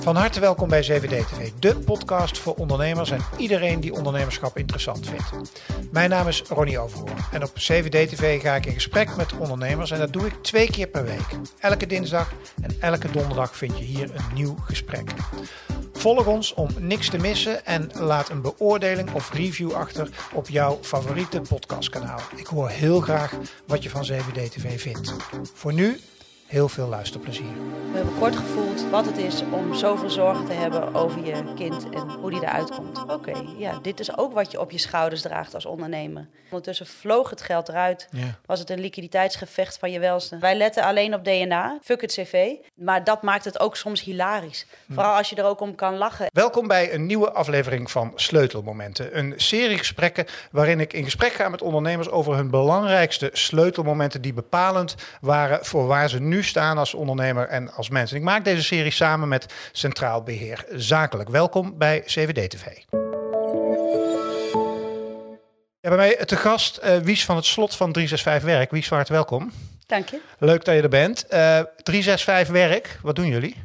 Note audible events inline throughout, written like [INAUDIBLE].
Van harte welkom bij 7D TV, de podcast voor ondernemers en iedereen die ondernemerschap interessant vindt. Mijn naam is Ronnie Overhoorn en op 7D TV ga ik in gesprek met ondernemers en dat doe ik twee keer per week. Elke dinsdag en elke donderdag vind je hier een nieuw gesprek. Volg ons om niks te missen en laat een beoordeling of review achter op jouw favoriete podcastkanaal. Ik hoor heel graag wat je van 7D TV vindt. Voor nu heel veel luisterplezier. We hebben kort gevoeld wat het is om zoveel zorgen te hebben over je kind en hoe die eruit komt. Oké, ja, dit is ook wat je op je schouders draagt als ondernemer. Ondertussen vloog het geld eruit. Ja. Was het een liquiditeitsgevecht van je welste. Wij letten alleen op DNA, fuck het cv. Maar dat maakt het ook soms hilarisch. Vooral als je er ook om kan lachen. Welkom bij een nieuwe aflevering van Sleutelmomenten. Een serie gesprekken waarin ik in gesprek ga met ondernemers over hun belangrijkste sleutelmomenten die bepalend waren voor waar ze nu staan als ondernemer en als mens. En ik maak deze serie samen met Centraal Beheer Zakelijk. Welkom bij CVD TV. Ja, bij mij te gast eh, Wies van het slot van 365 Werk. Wies, van harte welkom. Dank je. Leuk dat je er bent. Eh 365 Werk, wat doen jullie?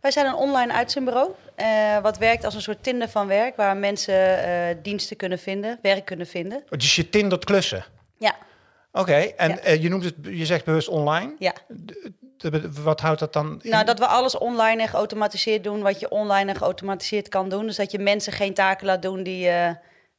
Wij zijn een online uitzendbureau. eh, wat werkt als een soort Tinder van werk. Waar mensen eh, diensten kunnen vinden, werk kunnen vinden. Dus je tindert klussen. Ja, Oké, en Ja. eh, je noemt het, je zegt bewust online. ja. Wat houdt dat dan in? Nou, dat we alles online en geautomatiseerd doen wat je online en geautomatiseerd kan doen. Dus dat je mensen geen taken laat doen die eh,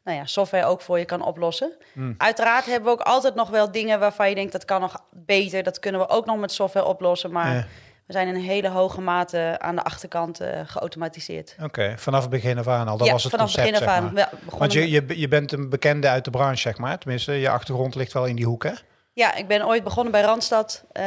nou ja, software ook voor je kan oplossen. Hmm. Uiteraard hebben we ook altijd nog wel dingen waarvan je denkt dat kan nog beter. Dat kunnen we ook nog met software oplossen. Maar Ja. we zijn in een hele hoge mate aan de achterkant eh, geautomatiseerd. Oké, vanaf het begin af aan al. Dat ja, was het vanaf concept, het begin af zeg aan. maar. Ja, begonnen Want je, je, je bent een bekende uit de branche, zeg maar. Tenminste, je achtergrond ligt wel in die hoek, hè? Ja, ik ben ooit begonnen bij Randstad. eh,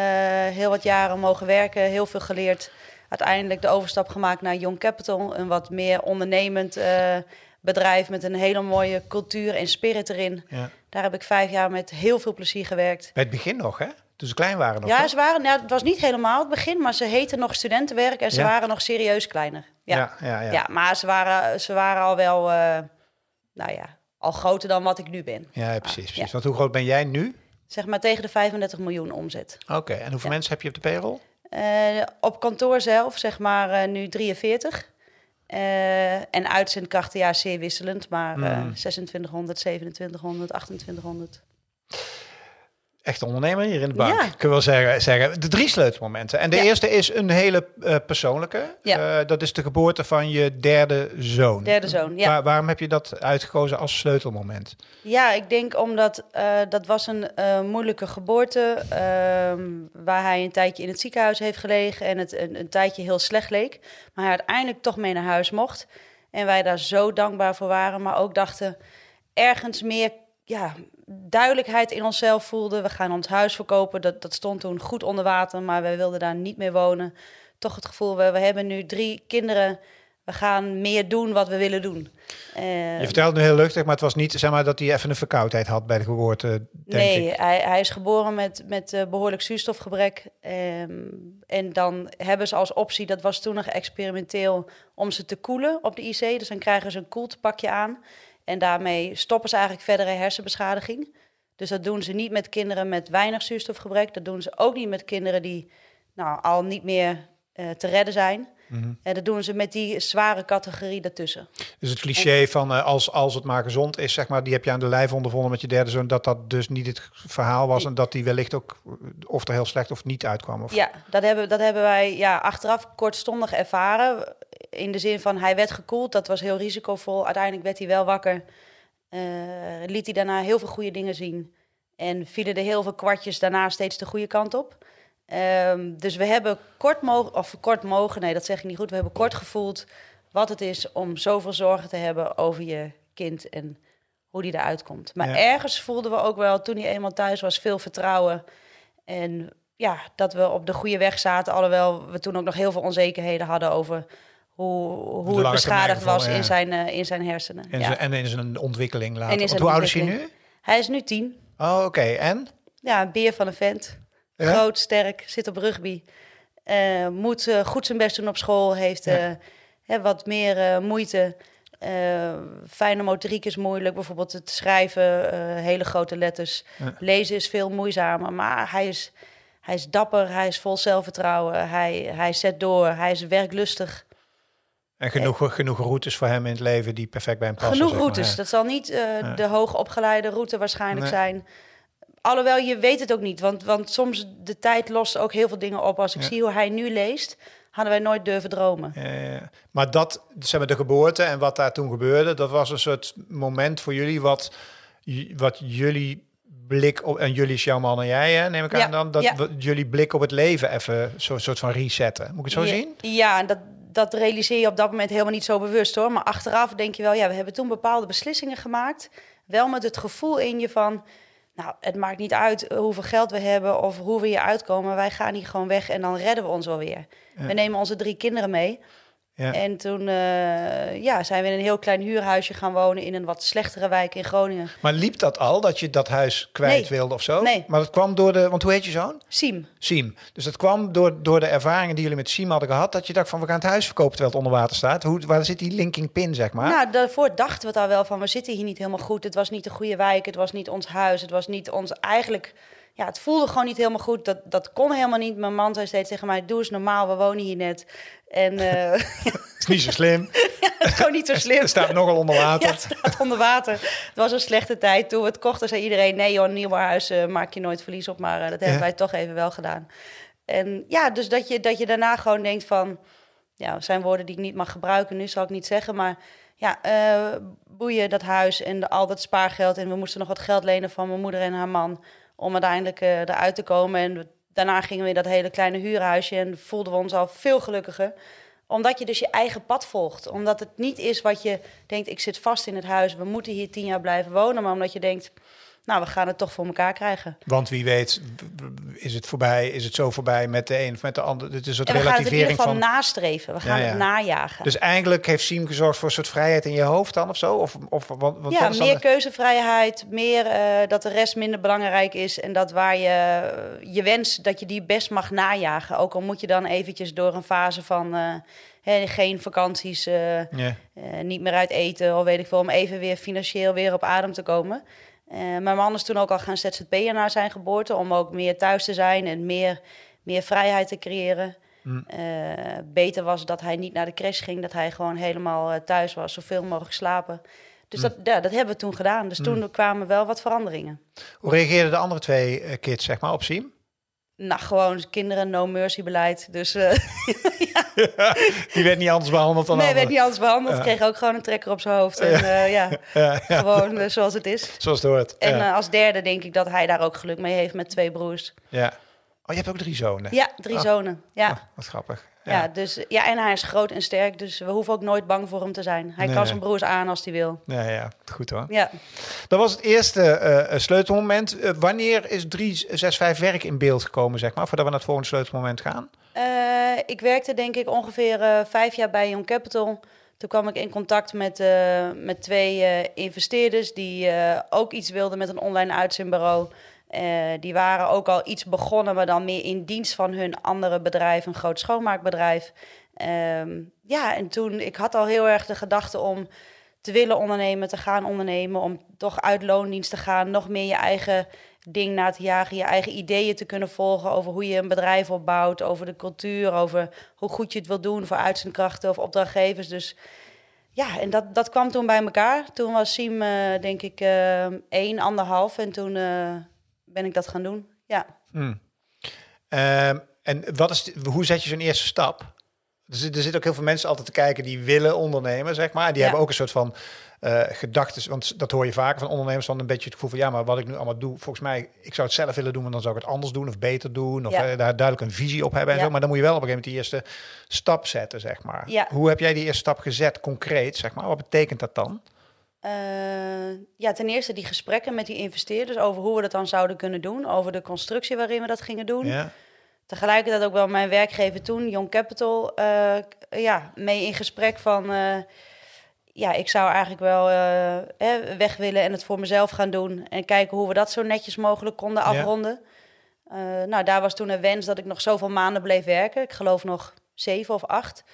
heel wat jaren mogen werken, heel veel geleerd. Uiteindelijk de overstap gemaakt naar Young Capital. Een wat meer ondernemend eh, bedrijf met een hele mooie cultuur en spirit erin. Ja. Daar heb ik vijf jaar met heel veel plezier gewerkt. Bij het begin nog, hè? Toen ze klein waren nog. ja, ze waren, nou, het was niet helemaal het begin, maar ze heten nog studentenwerk en ze Ja. waren nog serieus kleiner. Ja, ja, ja, ja. ja. maar ze waren, ze waren al wel, eh, nou ja, al groter dan wat ik nu ben. Ja, precies. precies. Ja. Want hoe groot ben jij nu? Zeg maar tegen de 35 miljoen omzet. Oké, en hoeveel Ja. mensen heb je op de payroll? Eh, op kantoor zelf, zeg maar, eh, nu 43. Eh, en uitzendkrachten, ja, zeer wisselend. Maar Mm. 2600, 2700, 2800. Echt ondernemer hier in de bank. Ja. Ik wil wel zeggen, zeggen, de drie sleutelmomenten. En de Ja. eerste is een hele eh, persoonlijke. Ja. Eh, dat is de geboorte van je derde zoon. Derde zoon, ja. Waar- waarom heb je dat uitgekozen als sleutelmoment? Ja, ik denk omdat eh, dat was een moeilijke geboorte. ehm, waar hij een tijdje in het ziekenhuis heeft gelegen. En het een, een tijdje heel slecht leek. Maar hij uiteindelijk toch mee naar huis mocht. En wij daar zo dankbaar voor waren. Maar ook dachten, ergens meer ja, duidelijkheid in onszelf voelden. We gaan ons huis verkopen. Dat, dat stond toen goed onder water. Maar wij wilden daar niet meer wonen. Toch het gevoel, we, we hebben nu drie kinderen. We gaan meer doen wat we willen doen. Eh, Je vertelt nu heel luchtig, maar het was niet zeg maar, dat hij even een verkoudheid had bij de geboorte, denk nee, ik. Hij, hij is geboren met, met eh, behoorlijk zuurstofgebrek. Ehm, en dan hebben ze als optie, dat was toen nog experimenteel, om ze te koelen op de IC. Dus dan krijgen ze een koeltepakje aan. En daarmee stoppen ze eigenlijk verdere hersenbeschadiging. Dus dat doen ze niet met kinderen met weinig zuurstofgebrek. Dat doen ze ook niet met kinderen die nou, al niet meer eh, te redden zijn. Mhm. En dat doen ze met die zware categorie daartussen. Dus het cliché van eh, als, als het maar gezond is, zeg maar, die heb je aan de lijf ondervonden met je derde zoon, dat dat dus niet het verhaal was en dat die wellicht ook eh, of er heel slecht of niet uitkwam. Of... Ja, dat hebben, dat hebben wij ja, achteraf kortstondig ervaren. In de zin van hij werd gekoeld, dat was heel risicovol. Uiteindelijk werd hij wel wakker. Eh, liet hij daarna heel veel goede dingen zien. En vielen er heel veel kwartjes daarna steeds de goede kant op. Ehm, dus we hebben kort mogen, of kort mogen, nee dat zeg ik niet goed. We hebben kort gevoeld wat het is om zoveel zorgen te hebben over je kind en hoe die eruit komt. Maar Ja. ergens voelden we ook wel, toen hij eenmaal thuis was, veel vertrouwen. En ja, dat we op de goede weg zaten. Alhoewel we toen ook nog heel veel onzekerheden hadden over hoe, hoe het beschadigd was ja. in, zijn, eh, in zijn hersenen. En, Ja. zijn, en in zijn ontwikkeling later. En hoe oud is hij nu? Hij is nu tien. Oh, oké. En? Ja, een beer van een vent. Ja? Groot, sterk, zit op rugby. Eh, moet eh, goed zijn best doen op school. Heeft Ja. eh, hè, wat meer moeite. Fijne motoriek is moeilijk. Bijvoorbeeld het schrijven, hele grote letters. Ja. Lezen is veel moeizamer. Maar hij is, hij is dapper, hij is vol zelfvertrouwen. Hij, hij zet door, hij is werklustig. En genoeg, genoeg routes voor hem in het leven die perfect bij hem passen. Genoeg zeg maar, routes. Dat zal niet eh, Ja. de hoogopgeleide route waarschijnlijk Nee. zijn. Alhoewel, je weet het ook niet. Want, want soms de tijd lost ook heel veel dingen op. Als ik Ja. zie hoe hij nu leest, hadden wij nooit durven dromen. Maar dat, zeg maar, de geboorte en wat daar toen gebeurde, dat was een soort moment voor jullie wat, wat jullie blik op, en jullie man en jij, hè, neem ik Ja, aan dan, dat ja. jullie blik op het leven even zo'n soort van resetten. Moet ik het zo zien? Ja, en dat, dat realiseer je op dat moment helemaal niet zo bewust hoor. Maar achteraf denk je wel, ja, we hebben toen bepaalde beslissingen gemaakt. Wel met het gevoel in je van, nou, het maakt niet uit hoeveel geld we hebben of hoe we hier uitkomen. Wij gaan hier gewoon weg en dan redden we ons wel weer. Ja. We nemen onze drie kinderen mee. Ja. En toen eh, ja, zijn we in een heel klein huurhuisje gaan wonen in een wat slechtere wijk in Groningen. Maar liep dat al, dat je dat huis kwijt Nee. wilde of zo? Nee. Maar dat kwam door de, want hoe heet je zoon? Siem. Siem. Dus dat kwam door, door de ervaringen die jullie met Siem hadden gehad, dat je dacht van we gaan het huis verkopen terwijl het onder water staat. Hoe, waar zit die linking pin, zeg maar? Nou, daarvoor dachten we daar wel van, we zitten hier niet helemaal goed. Het was niet de goede wijk, het was niet ons huis, het was niet ons eigenlijk... Ja, het voelde gewoon niet helemaal goed. Dat, dat kon helemaal niet. Mijn man zei steeds tegen mij, doe eens normaal, we wonen hier net. En eh [LAUGHS] Het is niet zo slim. [LAUGHS] het is gewoon niet zo slim. Er [LAUGHS] staat nogal onder water. Ja, het staat onder water. Het was een slechte tijd. Toen we het kochten, zei iedereen... nee joh, een nieuw huis eh, maak je nooit verlies op. Maar eh, dat hebben Ja. wij toch even wel gedaan. En ja, dus dat je, dat je daarna gewoon denkt van... ja, zijn woorden die ik niet mag gebruiken nu, zal ik niet zeggen. Maar ja, boeien dat huis en de, al dat spaargeld. En we moesten nog wat geld lenen van mijn moeder en haar man... om uiteindelijk eh, eruit te komen. En daarna gingen we in dat hele kleine huurhuisje... en voelden we ons al veel gelukkiger omdat je dus je eigen pad volgt. Omdat het niet is wat je denkt, ik zit vast in het huis, we moeten hier tien jaar blijven wonen. Maar omdat je denkt, nou, we gaan het toch voor elkaar krijgen. Want wie weet, is het voorbij, is het zo voorbij met de een of met de ander. Het is een soort En we gaan het in ieder geval van. nastreven. We gaan Ja, ja. het najagen. Dus eigenlijk heeft Siem gezorgd voor een soort vrijheid in je hoofd dan of zo? Of, of ja, dan meer keuzevrijheid, meer eh, dat de rest minder belangrijk is. En dat waar je je wens, dat je die best mag najagen. Ook al moet je dan eventjes door een fase van eh, geen vakanties. Eh, niet meer uit eten of weet ik veel, om even weer financieel weer op adem te komen. Eh, mijn man is toen ook al gaan ZZP'en na zijn geboorte, om ook meer thuis te zijn en meer, meer vrijheid te creëren. Mm. Eh, beter was dat hij niet naar de crash ging, dat hij gewoon helemaal eh, thuis was, zoveel mogelijk slapen. Dus dat, ja, dat hebben we toen gedaan. Dus toen kwamen wel wat veranderingen. Hoe reageerden de andere twee kids zeg maar, op Siem? Nou, gewoon kinderen, no mercy beleid. Dus eh [LAUGHS] [LAUGHS] Die werd niet anders behandeld dan nee, werd anderen. niet anders behandeld. Kreeg ook gewoon een trekker op zijn hoofd. En eh, ja, [LAUGHS] gewoon eh, zoals het is. zoals het hoort. En eh, als derde denk ik dat hij daar ook geluk mee heeft met twee broers. ja. Oh, je hebt ook drie zonen? Ja, drie Ah. zonen. Ja. Ah, wat grappig. Ja. dus, ja, en hij is groot en sterk, dus we hoeven ook nooit bang voor hem te zijn. Hij Nee. kan zijn broers aan als hij wil. Ja, ja, goed hoor. Ja. Dat was het eerste eh, sleutelmoment. Eh, wanneer is 365 werk in beeld gekomen, zeg maar, voordat we naar het volgende sleutelmoment gaan? Eh, ik werkte denk ik ongeveer eh, vijf jaar bij Young Capital. Toen kwam ik in contact met, eh, met twee eh, investeerders die eh, ook iets wilden met een online uitzendbureau. Eh, die waren ook al iets begonnen, maar dan meer in dienst van hun andere bedrijf, een groot schoonmaakbedrijf. Ehm, ja, en toen, ik had al heel erg de gedachte om te willen ondernemen, te gaan ondernemen, om toch uit loondienst te gaan, nog meer je eigen ding na te jagen, je eigen ideeën te kunnen volgen over hoe je een bedrijf opbouwt, over de cultuur, over hoe goed je het wil doen voor uitzendkrachten of opdrachtgevers. Dus ja, en dat, dat kwam toen bij elkaar. Toen was Siem, eh, denk ik, eh één, anderhalf en toen ben ik dat gaan doen. Ja. Hmm. Ehm, en wat is, hoe zet je zo'n eerste stap? Er, zit- er zitten ook heel veel mensen altijd te kijken die willen ondernemen, zeg maar. Die Ja. hebben ook een soort van eh gedachten, want dat hoor je vaker van ondernemers, van een beetje het gevoel van, ja, maar wat ik nu allemaal doe, volgens mij, ik zou het zelf willen doen, maar dan zou ik het anders doen of beter doen, of Ja. eh, daar duidelijk een visie op hebben en Ja. zo. Maar dan moet je wel op een gegeven moment die eerste stap zetten, zeg maar. Ja. Hoe heb jij die eerste stap gezet, concreet, zeg maar? Wat betekent dat dan? Eh, ja, ten eerste die gesprekken met die investeerders over hoe we dat dan zouden kunnen doen, over de constructie waarin we dat gingen doen. Ja, Tegelijkertijd ook wel mijn werkgever toen, Young Capital, eh, ja, mee in gesprek van... eh, ja, ik zou eigenlijk wel eh, hè, weg willen en het voor mezelf gaan doen. En kijken hoe we dat zo netjes mogelijk konden Ja. afronden. Eh, nou, daar was toen een wens dat ik nog zoveel maanden bleef werken. Ik geloof nog zeven of acht.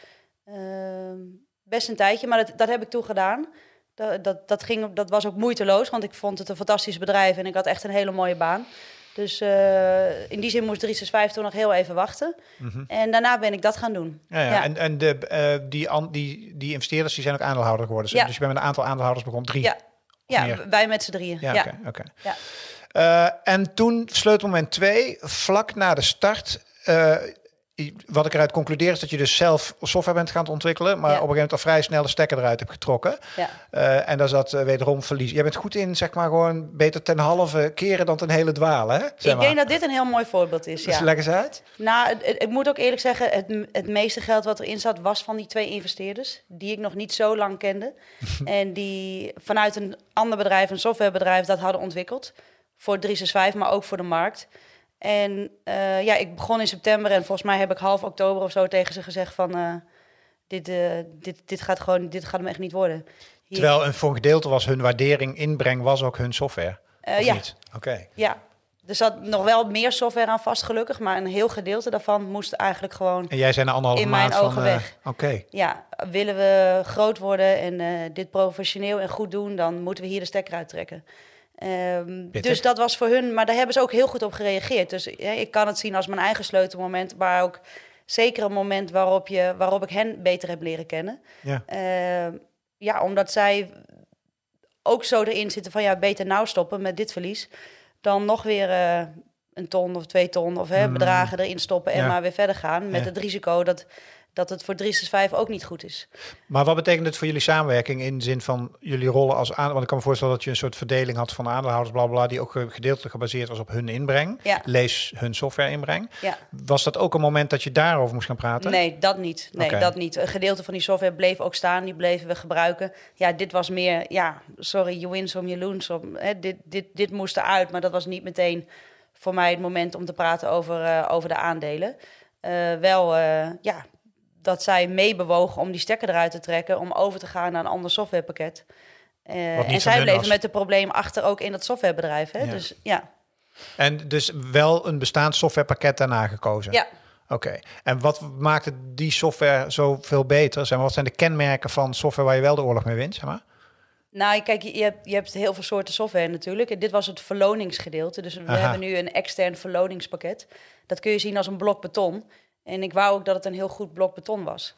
Ehm, best een tijdje, maar dat, dat heb ik toen gedaan. Dat, dat, dat, ging, dat was ook moeiteloos, want ik vond het een fantastisch bedrijf en ik had echt een hele mooie baan. Dus uh, in die zin moest 365 toen nog heel even wachten. En daarna ben ik dat gaan doen. Ja, ja. Ja. En, en de, eh, die, an- die, die investeerders die zijn ook aandeelhouder geworden. Ja. Dus je bent met een aantal aandeelhouders begonnen. Drie. Ja, ja meer. wij met z'n drieën. Ja, oké. oké. Ja. Eh, en toen, sleutelmoment twee, vlak na de start. Wat ik eruit concludeer is dat je dus zelf software bent gaan ontwikkelen. Maar Ja. op een gegeven moment al vrij snel de stekker eruit hebt getrokken. ja. Eh, en daar zat eh, wederom verlies. Jij bent goed in, zeg maar, gewoon beter ten halve keren dan ten hele dwalen. Hè? Zeg Ik maar. denk dat dit een heel mooi voorbeeld is. Dus Ja. leg eens uit. Nou, ik moet ook eerlijk zeggen, het, het meeste geld wat erin zat was van die twee investeerders, die ik nog niet zo lang kende. [LAUGHS] en die vanuit een ander bedrijf, een softwarebedrijf, dat hadden ontwikkeld. Voor 365, maar ook voor de markt. En eh, ja, ik begon in september en volgens mij heb ik half oktober of zo tegen ze gezegd van... eh, dit, eh, dit, dit gaat gewoon, dit gaat hem echt niet worden. Hier- Terwijl een, voor gedeelte was hun waardering, inbreng, was ook hun software. Of ja? Oké. ja, er zat nog wel meer software aan vast gelukkig, maar een heel gedeelte daarvan moest eigenlijk gewoon En jij zei na anderhalve In mijn van... ogen eh, weg. Oké. ja, willen we groot worden en dit professioneel en goed doen, dan moeten we hier de stekker uittrekken. Ehm, dus dat was voor hun, maar daar hebben ze ook heel goed op gereageerd. Dus ja, ik kan het zien als mijn eigen sleutelmoment, maar ook zeker een moment waarop, je, waarop ik hen beter heb leren kennen. Ja. Ehm, ja, omdat zij ook zo erin zitten van ja, beter nou stoppen met dit verlies dan nog weer eh, een ton of twee ton of hè, Mm. bedragen erin stoppen en Ja. maar weer verder gaan met Ja. het risico dat, dat het voor 365 ook niet goed is. Maar wat betekent het voor jullie samenwerking in de zin van jullie rollen als aan? Want ik kan me voorstellen dat je een soort verdeling had van aandeelhouders, bla bla, die ook ge- gedeeltelijk gebaseerd was op hun inbreng. Ja. Lees hun software inbreng. Ja. Was dat ook een moment dat je daarover moest gaan praten? Nee, dat niet. Nee, dat niet. Een gedeelte van die software bleef ook staan, die bleven we gebruiken. Ja, dit was meer, ja, sorry, je wins om je loons. Om, hè, dit, dit, dit moest eruit, maar dat was niet meteen voor mij het moment om te praten over, eh, over de aandelen. Eh, wel, eh, ja, dat zij meebewogen om die stekker eruit te trekken, om over te gaan naar een ander softwarepakket. Eh, en zij bleven met het probleem achter ook in dat softwarebedrijf. Hè? Ja. Dus ja, En dus wel een bestaand softwarepakket daarna gekozen? ja. Oké. En wat maakte die software zo veel beter? Zeg maar, wat zijn de kenmerken van software waar je wel de oorlog mee wint? Zeg maar? Nou, kijk, je, je hebt, je hebt heel veel soorten software natuurlijk. En dit was het verloningsgedeelte. Dus we Aha. hebben nu een extern verloningspakket. Dat kun je zien als een blok beton. En ik wou ook dat het een heel goed blok beton was.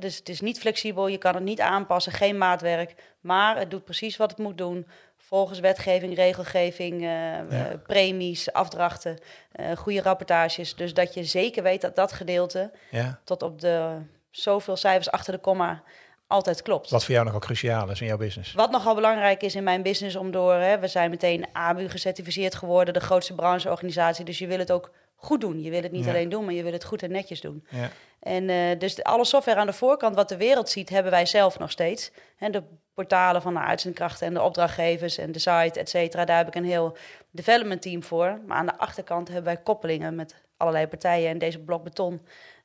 Dus het is niet flexibel, je kan het niet aanpassen, geen maatwerk. Maar het doet precies wat het moet doen. Volgens wetgeving, regelgeving, eh, eh, premies, afdrachten, eh, goede rapportages. Dus dat je zeker weet dat dat gedeelte Ja. tot op de zoveel cijfers achter de komma altijd klopt. Wat voor jou nogal cruciaal is in jouw business. Wat nogal belangrijk is in mijn business om door, hè, we zijn meteen ABU gecertificeerd geworden, de grootste brancheorganisatie. Dus je wil het ook goed doen. Je wil het niet Ja. alleen doen, maar je wil het goed en netjes doen. Ja. En eh, dus alle software aan de voorkant, wat de wereld ziet, hebben wij zelf nog steeds. En de portalen van de uitzendkrachten en de opdrachtgevers en de site, et cetera. Daar heb ik een heel development team voor. Maar aan de achterkant hebben wij koppelingen met allerlei partijen. En deze blok beton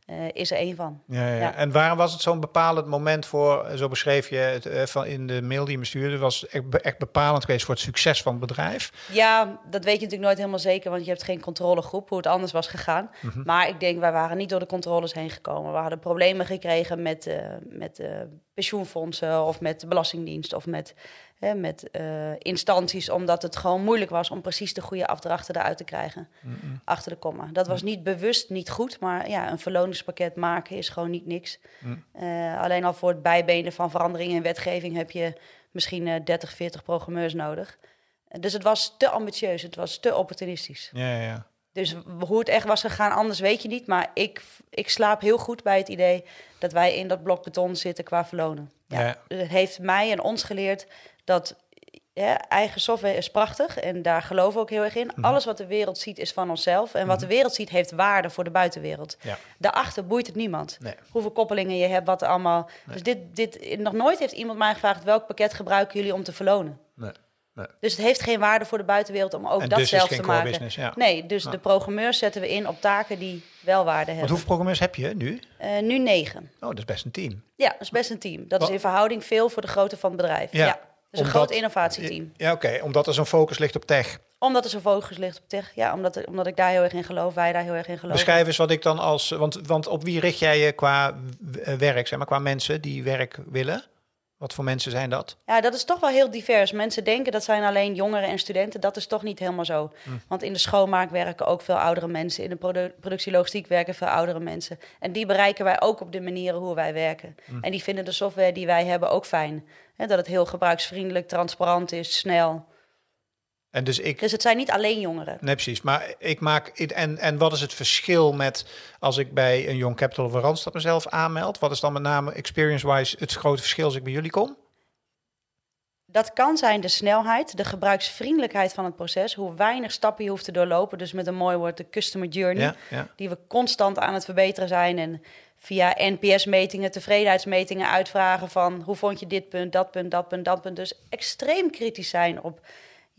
eh, is er één van. Ja, ja. Ja. En waarom was het zo'n bepalend moment voor, zo beschreef je het eh, van in de mail die je me stuurde, was echt, be- echt bepalend geweest voor het succes van het bedrijf? Ja, dat weet je natuurlijk nooit helemaal zeker, want je hebt geen controlegroep hoe het anders was gegaan. Mhm. Maar ik denk, wij waren niet door de controles heen gekomen. We hadden problemen gekregen met, eh, met eh, pensioenfondsen of met de Belastingdienst of met, hè, met eh, instanties, omdat het gewoon moeilijk was om precies de goede afdrachten eruit te krijgen achter de komma. Dat was niet bewust niet goed, maar ja, een verloningspakket maken is gewoon niet niks. Mhm. Eh, alleen al voor het bijbenen van veranderingen in wetgeving heb je misschien eh 30, 40 programmeurs nodig. Dus het was te ambitieus, het was te opportunistisch. Ja, ja, ja. Dus hoe het echt was gegaan, anders weet je niet. Maar ik, ik slaap heel goed bij het idee dat wij in dat blok beton zitten qua verlonen. Ja. Het heeft mij en ons geleerd dat ja, eigen software is prachtig. En daar geloven we ook heel erg in. Mhm. Alles wat de wereld ziet is van onszelf. En wat de wereld ziet heeft waarde voor de buitenwereld. Ja. Daarachter boeit het niemand. Nee. Hoeveel koppelingen je hebt, wat allemaal... Dus dit, dit, nog nooit heeft iemand mij gevraagd... welk pakket gebruiken jullie om te verlonen? Nee. Dus het heeft geen waarde voor de buitenwereld om ook En dat dus zelf te maken. business, ja. Nee, dus Ja. de programmeurs zetten we in op taken die wel waarde Want hebben. hoeveel programmeurs heb je nu? Eh, nu negen. Oh, dat is best een team. Ja, dat is best een team. Dat Wat- is in verhouding veel voor de grootte van het bedrijf. Ja, Ja, dus een groot innovatieteam. Ja, oké. Omdat er zo'n focus ligt op tech. Omdat er zo focus ligt op tech. Ja, omdat, omdat ik daar heel erg in geloof, wij daar heel erg in geloven. Beschrijf eens wat ik dan als... Want, want op wie richt jij je qua werk, zeg maar, qua mensen die werk willen? Wat voor mensen zijn dat? Ja, dat is toch wel heel divers. Mensen denken dat zijn alleen jongeren en studenten. Dat is toch niet helemaal zo. Hm. Want in de schoonmaak werken ook veel oudere mensen. In de produ productielogistiek werken veel oudere mensen. En die bereiken wij ook op de manieren hoe wij werken. Hm. En die vinden de software die wij hebben ook fijn. dat het heel gebruiksvriendelijk, transparant is, snel. En dus, ik, dus het zijn niet alleen jongeren. Nee, precies. Maar ik maak. En, en wat is het verschil met als ik bij een Young Capital of Randstad mezelf aanmeld? Wat is dan met name experience-wise het grote verschil als ik bij jullie kom? Dat kan zijn de snelheid, de gebruiksvriendelijkheid van het proces, hoe weinig stappen je hoeft te doorlopen. Dus met een mooi woord, de customer journey, die we constant aan het verbeteren zijn. En via NPS-metingen, tevredenheidsmetingen uitvragen van hoe vond je dit punt, dat punt, dat punt, dat punt. Dus extreem kritisch zijn op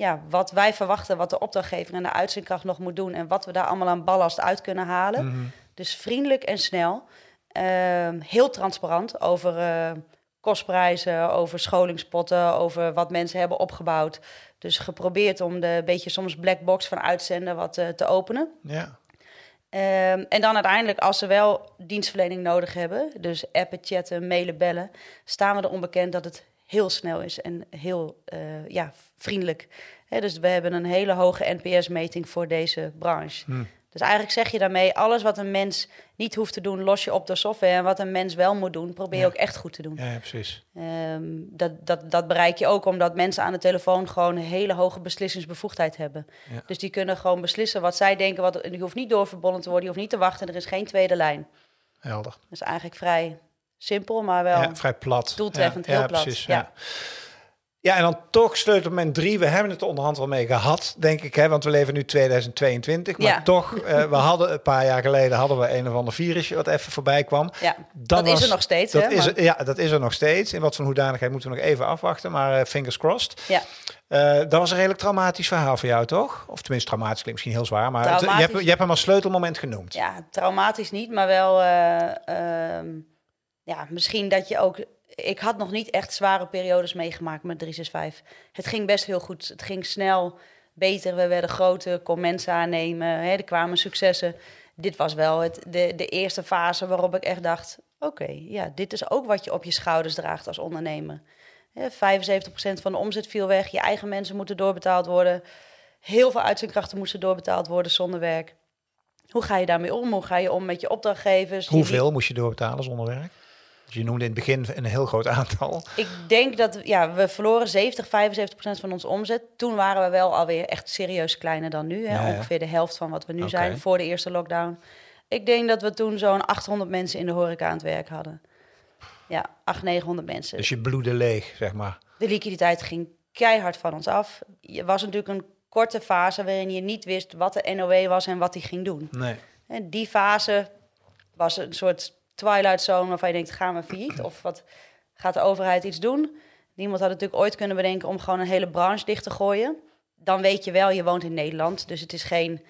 ja, wat wij verwachten, wat de opdrachtgever en de uitzendkracht nog moet doen en wat we daar allemaal aan ballast uit kunnen halen. Mhm. Dus vriendelijk en snel. Ehm, heel transparant over uh, kostprijzen, over scholingspotten, over wat mensen hebben opgebouwd. Dus geprobeerd om de beetje soms black box van uitzenden wat uh, te openen. Ja. Um, en dan uiteindelijk, als ze wel dienstverlening nodig hebben, dus appen, chatten, mailen, bellen, staan we er onbekend dat het heel snel is en heel uh, ja, vriendelijk. dus we hebben een hele hoge NPS-meting voor deze branche. Hmm. Dus eigenlijk zeg je daarmee, alles wat een mens niet hoeft te doen, los je op door software. En wat een mens wel moet doen, probeer je ook echt goed te doen. Ja, precies. Um, dat, dat, dat bereik je ook omdat mensen aan de telefoon gewoon een hele hoge beslissingsbevoegdheid hebben. Ja. Dus die kunnen gewoon beslissen wat zij denken. Wat, die hoeft niet doorverbonden te worden, die hoeft niet te wachten. Er is geen tweede lijn. Helder. Dat is eigenlijk vrij simpel, maar wel ja, vrij plat. Doeltreffend, heel plat. Precies, ja. Ja, en dan toch sleutelmoment drie. We hebben het onderhand wel mee gehad, denk ik. Hè? Want we leven nu 2022. Maar ja. toch, uh, we hadden een paar jaar geleden hadden we een of ander virusje wat even voorbij kwam. Ja, dat, is er nog steeds. Dat is er, ja, dat is er nog steeds. In wat voor hoedanigheid moeten we nog even afwachten. Maar uh, fingers crossed. Ja. Uh, dat was een redelijk traumatisch verhaal voor jou, toch? Of tenminste, traumatisch klinkt misschien heel zwaar. Maar het, je, hebt, je hebt hem als sleutelmoment genoemd. Ja, traumatisch niet, maar wel... Ehm, ja, misschien dat je ook. Ik had nog niet echt zware periodes meegemaakt met 365. Het ging best heel goed. Het ging snel, beter. We werden groter, kon mensen aannemen. Hè, er kwamen successen. Dit was wel het, de, de eerste fase waarop ik echt dacht: oké, ja, dit is ook wat je op je schouders draagt als ondernemer. Hè, 75% van de omzet viel weg. Je eigen mensen moeten doorbetaald worden. Heel veel uitzendkrachten moesten doorbetaald worden zonder werk. Hoe ga je daarmee om? Hoe ga je om met je opdrachtgevers? Hoeveel moest je doorbetalen zonder werk? Je noemde in het begin een heel groot aantal. Ik denk dat ja, we verloren 70, 75 procent van onze omzet. Toen waren we wel alweer echt serieus kleiner dan nu. Hè? Ongeveer de helft van wat we nu zijn voor de eerste lockdown. Ik denk dat we toen zo'n 800 mensen in de horeca aan het werk hadden. Ja, 800, 900 mensen. Dus je bloedde leeg, zeg maar. De liquiditeit ging keihard van ons af. Je was natuurlijk een korte fase waarin je niet wist wat de NOW was en wat hij ging doen. Nee. En die fase was een soort Twilight Zone waarvan je denkt, gaan we failliet? Of wat gaat de overheid iets doen? Niemand had natuurlijk ooit kunnen bedenken om gewoon een hele branche dicht te gooien. Dan weet je wel, je woont in Nederland, dus het is geen...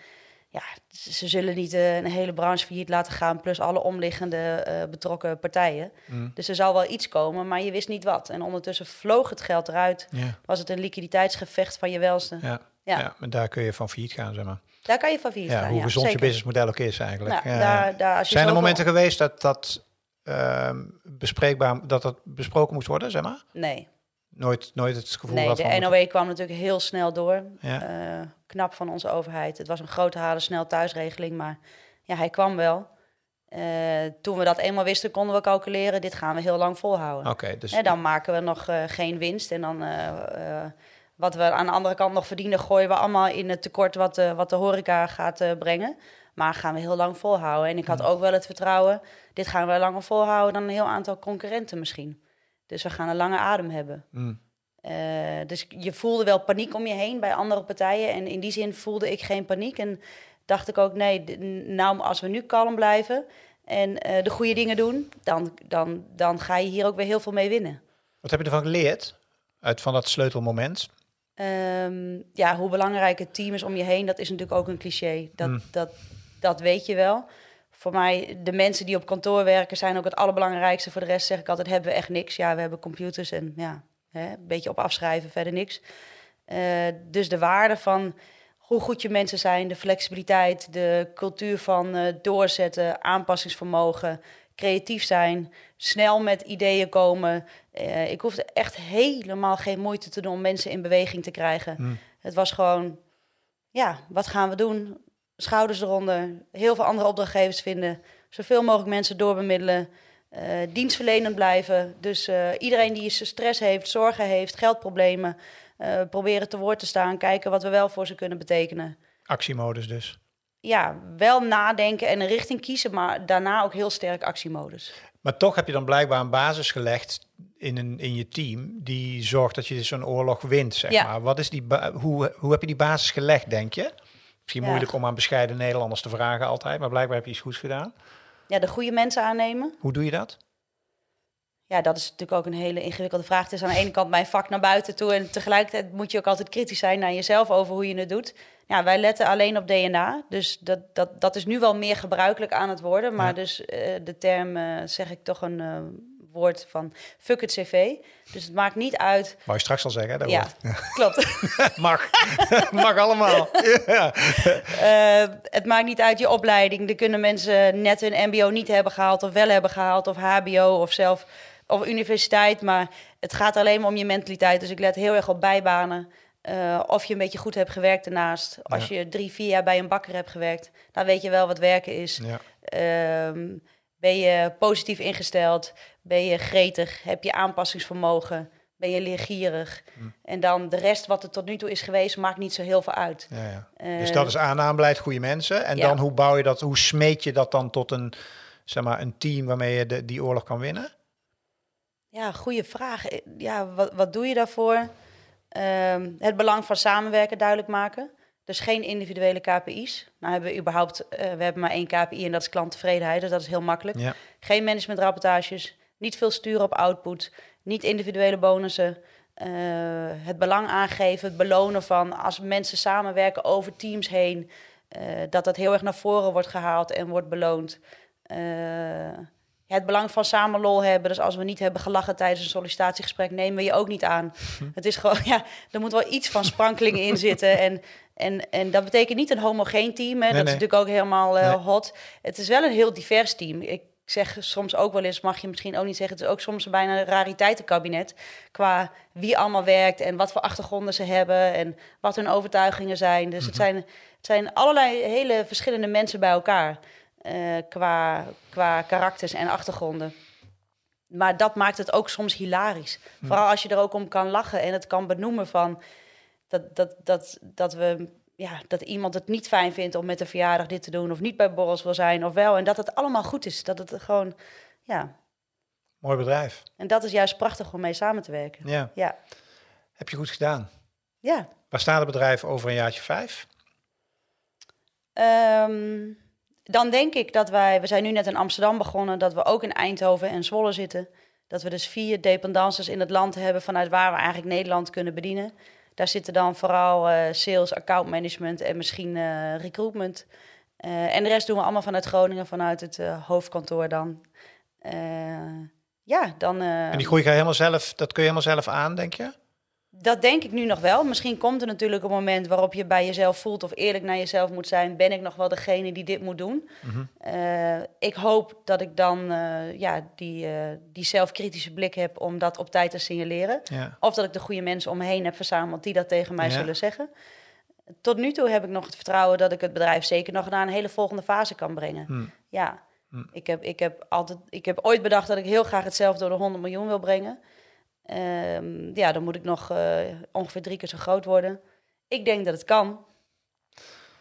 Ja, ze zullen niet uh, een hele branche failliet laten gaan, plus alle omliggende uh, betrokken partijen. Mm. Dus er zal wel iets komen, maar je wist niet wat. En ondertussen vloog het geld eruit. Was het een liquiditeitsgevecht van je welste. Ja. Ja. ja, maar daar kun je van failliet gaan, zeg maar. Daar kan je van. Ja, hoe gezond je businessmodel ook is eigenlijk. Nou, daar, daar, Zijn er momenten geweest dat dat uh, bespreekbaar, dat dat besproken moest worden, zeg maar? Nee. Nooit, nooit het gevoel nee, dat de NOW kwam natuurlijk heel snel door. Ja. Uh, knap van onze overheid. Het was een grote halen snel thuisregeling, maar ja, hij kwam wel. Uh, toen we dat eenmaal wisten, konden we calculeren, dit gaan we heel lang volhouden. Oké. dus... En dan maken we nog uh, geen winst en dan wat we aan de andere kant nog verdienen, gooien we allemaal in het tekort wat de, wat de horeca gaat uh, brengen. Maar gaan we heel lang volhouden. En ik had ook wel het vertrouwen, dit gaan we langer volhouden dan een heel aantal concurrenten misschien. Dus we gaan een lange adem hebben. Mm. Uh, dus je voelde wel paniek om je heen bij andere partijen. En in die zin voelde ik geen paniek. En dacht ik ook, nee, nou als we nu kalm blijven en uh, de goede dingen doen, dan, dan, dan ga je hier ook weer heel veel mee winnen. Wat heb je ervan geleerd uit van dat sleutelmoment? Ehm, ja, hoe belangrijk het team is om je heen, dat is natuurlijk ook een cliché. Dat, mm. dat, dat weet je wel. Voor mij, de mensen die op kantoor werken, zijn ook het allerbelangrijkste. Voor de rest zeg ik altijd, hebben we echt niks. Ja, we hebben computers en ja, hè, een beetje op afschrijven, verder niks. Uh, dus de waarde van hoe goed je mensen zijn, de flexibiliteit, de cultuur van uh, doorzetten, aanpassingsvermogen, creatief zijn, snel met ideeën komen. Uh, ik hoefde echt helemaal geen moeite te doen om mensen in beweging te krijgen. Hmm. Het was gewoon, ja, wat gaan we doen? Schouders eronder, heel veel andere opdrachtgevers vinden, zoveel mogelijk mensen doorbemiddelen. Uh, dienstverlenend blijven. Dus uh, iedereen die stress heeft, zorgen heeft, geldproblemen, proberen te woord te staan, kijken wat we wel voor ze kunnen betekenen. Actiemodus dus. Ja, wel nadenken en een richting kiezen, maar daarna ook heel sterk actiemodus. Maar toch heb je dan blijkbaar een basis gelegd in, een, in je team die zorgt dat je zo'n oorlog wint, zeg Ja. maar. Wat is die hoe, hoe heb je die basis gelegd, denk je? Misschien Ja. moeilijk om aan bescheiden Nederlanders te vragen altijd, maar blijkbaar heb je iets goeds gedaan. Ja, de goede mensen aannemen. Hoe doe je dat? Ja, dat is natuurlijk ook een hele ingewikkelde vraag. Het is aan de ene kant mijn vak naar buiten toe. En tegelijkertijd moet je ook altijd kritisch zijn naar jezelf over hoe je het doet. Ja, wij letten alleen op DNA. Dus dat, dat, dat is nu wel meer gebruikelijk aan het worden. Maar Ja. dus eh, de term, eh, zeg ik toch een eh, woord van fuck het cv. Dus het maakt niet uit. Wou je straks al zeggen, dat Ja, [LAUGHS] klopt. [LAUGHS] Mag. [LAUGHS] Mag allemaal. ja. Het maakt niet uit je opleiding. Er kunnen mensen net hun MBO niet hebben gehaald, of wel hebben gehaald, of HBO of zelf of universiteit. Maar het gaat alleen maar om je mentaliteit. Dus ik let heel erg op bijbanen. Eh, of je een beetje goed hebt gewerkt daarnaast. Als je drie, vier jaar bij een bakker hebt gewerkt, dan weet je wel wat werken is. Ja. Ehm, ben je positief ingesteld? Ben je gretig? Heb je aanpassingsvermogen? Ben je leergierig? En dan de rest wat er tot nu toe is geweest, maakt niet zo heel veel uit. Ja, ja. Eh, Dus dat is aannaambeleid, goede mensen. En dan hoe bouw je dat, hoe smeet je dat dan tot een, zeg maar, een team waarmee je de, die oorlog kan winnen? Ja, goede vraag. Eh, Ja, wat, wat doe je daarvoor? Ehm, het belang van samenwerken duidelijk maken. Dus geen individuele KPI's. Nou hebben we überhaupt, eh, we hebben maar één KPI en dat is klanttevredenheid. Dus dat is heel makkelijk. Ja. Geen managementrapportages, niet veel sturen op output, niet individuele bonussen. eh, het belang aangeven, het belonen van als mensen samenwerken over teams heen, dat dat heel erg naar voren wordt gehaald en wordt beloond. Het belang van samen lol hebben. Dus als we niet hebben gelachen tijdens een sollicitatiegesprek, nemen we je ook niet aan. [LAUGHS] Het is gewoon, ja, er moet wel iets van sprankelingen in zitten. En, en, en dat betekent niet een homogeen team. Hè. dat nee. is natuurlijk ook helemaal eh, Nee. hot. Het is wel een heel divers team. Ik zeg soms ook wel eens, mag je misschien ook niet zeggen, het is ook soms bijna een rariteitenkabinet. Qua wie allemaal werkt en wat voor achtergronden ze hebben en wat hun overtuigingen zijn. Dus het, zijn, het zijn allerlei hele verschillende mensen bij elkaar. Eh, qua, qua karakters en achtergronden. Maar dat maakt het ook soms hilarisch. Vooral als je er ook om kan lachen en het kan benoemen van dat, dat, dat, dat we ja, dat iemand het niet fijn vindt om met een verjaardag dit te doen, of niet bij borrels wil zijn, of wel. En dat het allemaal goed is. Dat het gewoon, ja. Mooi bedrijf. En dat is juist prachtig om mee samen te werken. Ja. Ja, Heb je goed gedaan. ja. Waar staat het bedrijf over een jaartje vijf? Ehm, dan denk ik dat wij, we zijn nu net in Amsterdam begonnen, dat we ook in Eindhoven en Zwolle zitten. Dat we dus vier dependances in het land hebben vanuit waar we eigenlijk Nederland kunnen bedienen. Daar zitten dan vooral eh, sales, account management en misschien eh, recruitment. Eh, en de rest doen we allemaal vanuit Groningen, vanuit het hoofdkantoor dan. Ja, dan... En die groei ga je helemaal zelf, dat kun je helemaal zelf aan, denk je? Dat denk ik nu nog wel. Misschien komt er natuurlijk een moment waarop je bij jezelf voelt of eerlijk naar jezelf moet zijn. Ben ik nog wel degene die dit moet doen? Eh, ik hoop dat ik dan eh, ja, die, eh, die zelfkritische blik heb om dat op tijd te signaleren. Ja. Of dat ik de goede mensen om me heen heb verzameld die dat tegen mij Ja. zullen zeggen. Tot nu toe heb ik nog het vertrouwen dat ik het bedrijf zeker nog naar een hele volgende fase kan brengen. Hm. Ja, Hm. ik, heb, ik, heb altijd, ik heb ooit bedacht dat ik heel graag het zelf door de 100 miljoen wil brengen. Ehm, ja, dan moet ik nog eh, ongeveer drie keer zo groot worden. Ik denk dat het kan.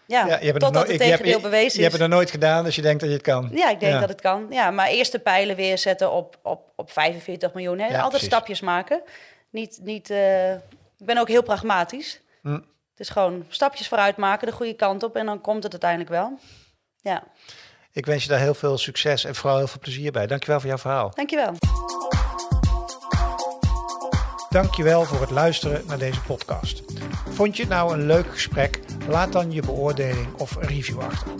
Ja, Ja, je hebt het totdat nog- het ik- je hebt- tegendeel je- bewezen Je hebt is. het nog nooit gedaan, dus je denkt dat je het kan. Ja, ik denk Ja. dat het kan. Ja, maar eerst de pijlen weer zetten op, op, op 45 miljoen. Hè? Ja, Altijd precies. stapjes maken. Niet, niet, eh, ik ben ook heel pragmatisch. Hm. Het is gewoon stapjes vooruit maken, de goede kant op. En dan komt het uiteindelijk wel. Ja, Ik wens je daar heel veel succes en vooral heel veel plezier bij. Dankjewel voor jouw verhaal. dankjewel. Dankjewel voor het luisteren naar deze podcast. Vond je het nou een leuk gesprek? Laat dan je beoordeling of review achter.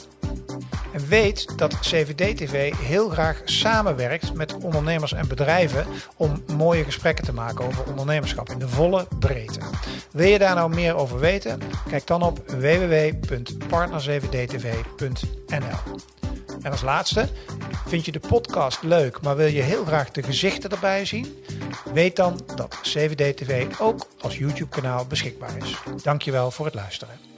En weet dat CVD-TV heel graag samenwerkt met ondernemers en bedrijven om mooie gesprekken te maken over ondernemerschap in de volle breedte. Wil je daar nou meer over weten? Kijk dan op www.partner7dtv.nl. En als laatste, vind je de podcast leuk, maar wil je heel graag de gezichten erbij zien? Weet dan dat CVD TV ook als YouTube-kanaal beschikbaar is. Dankjewel voor het luisteren.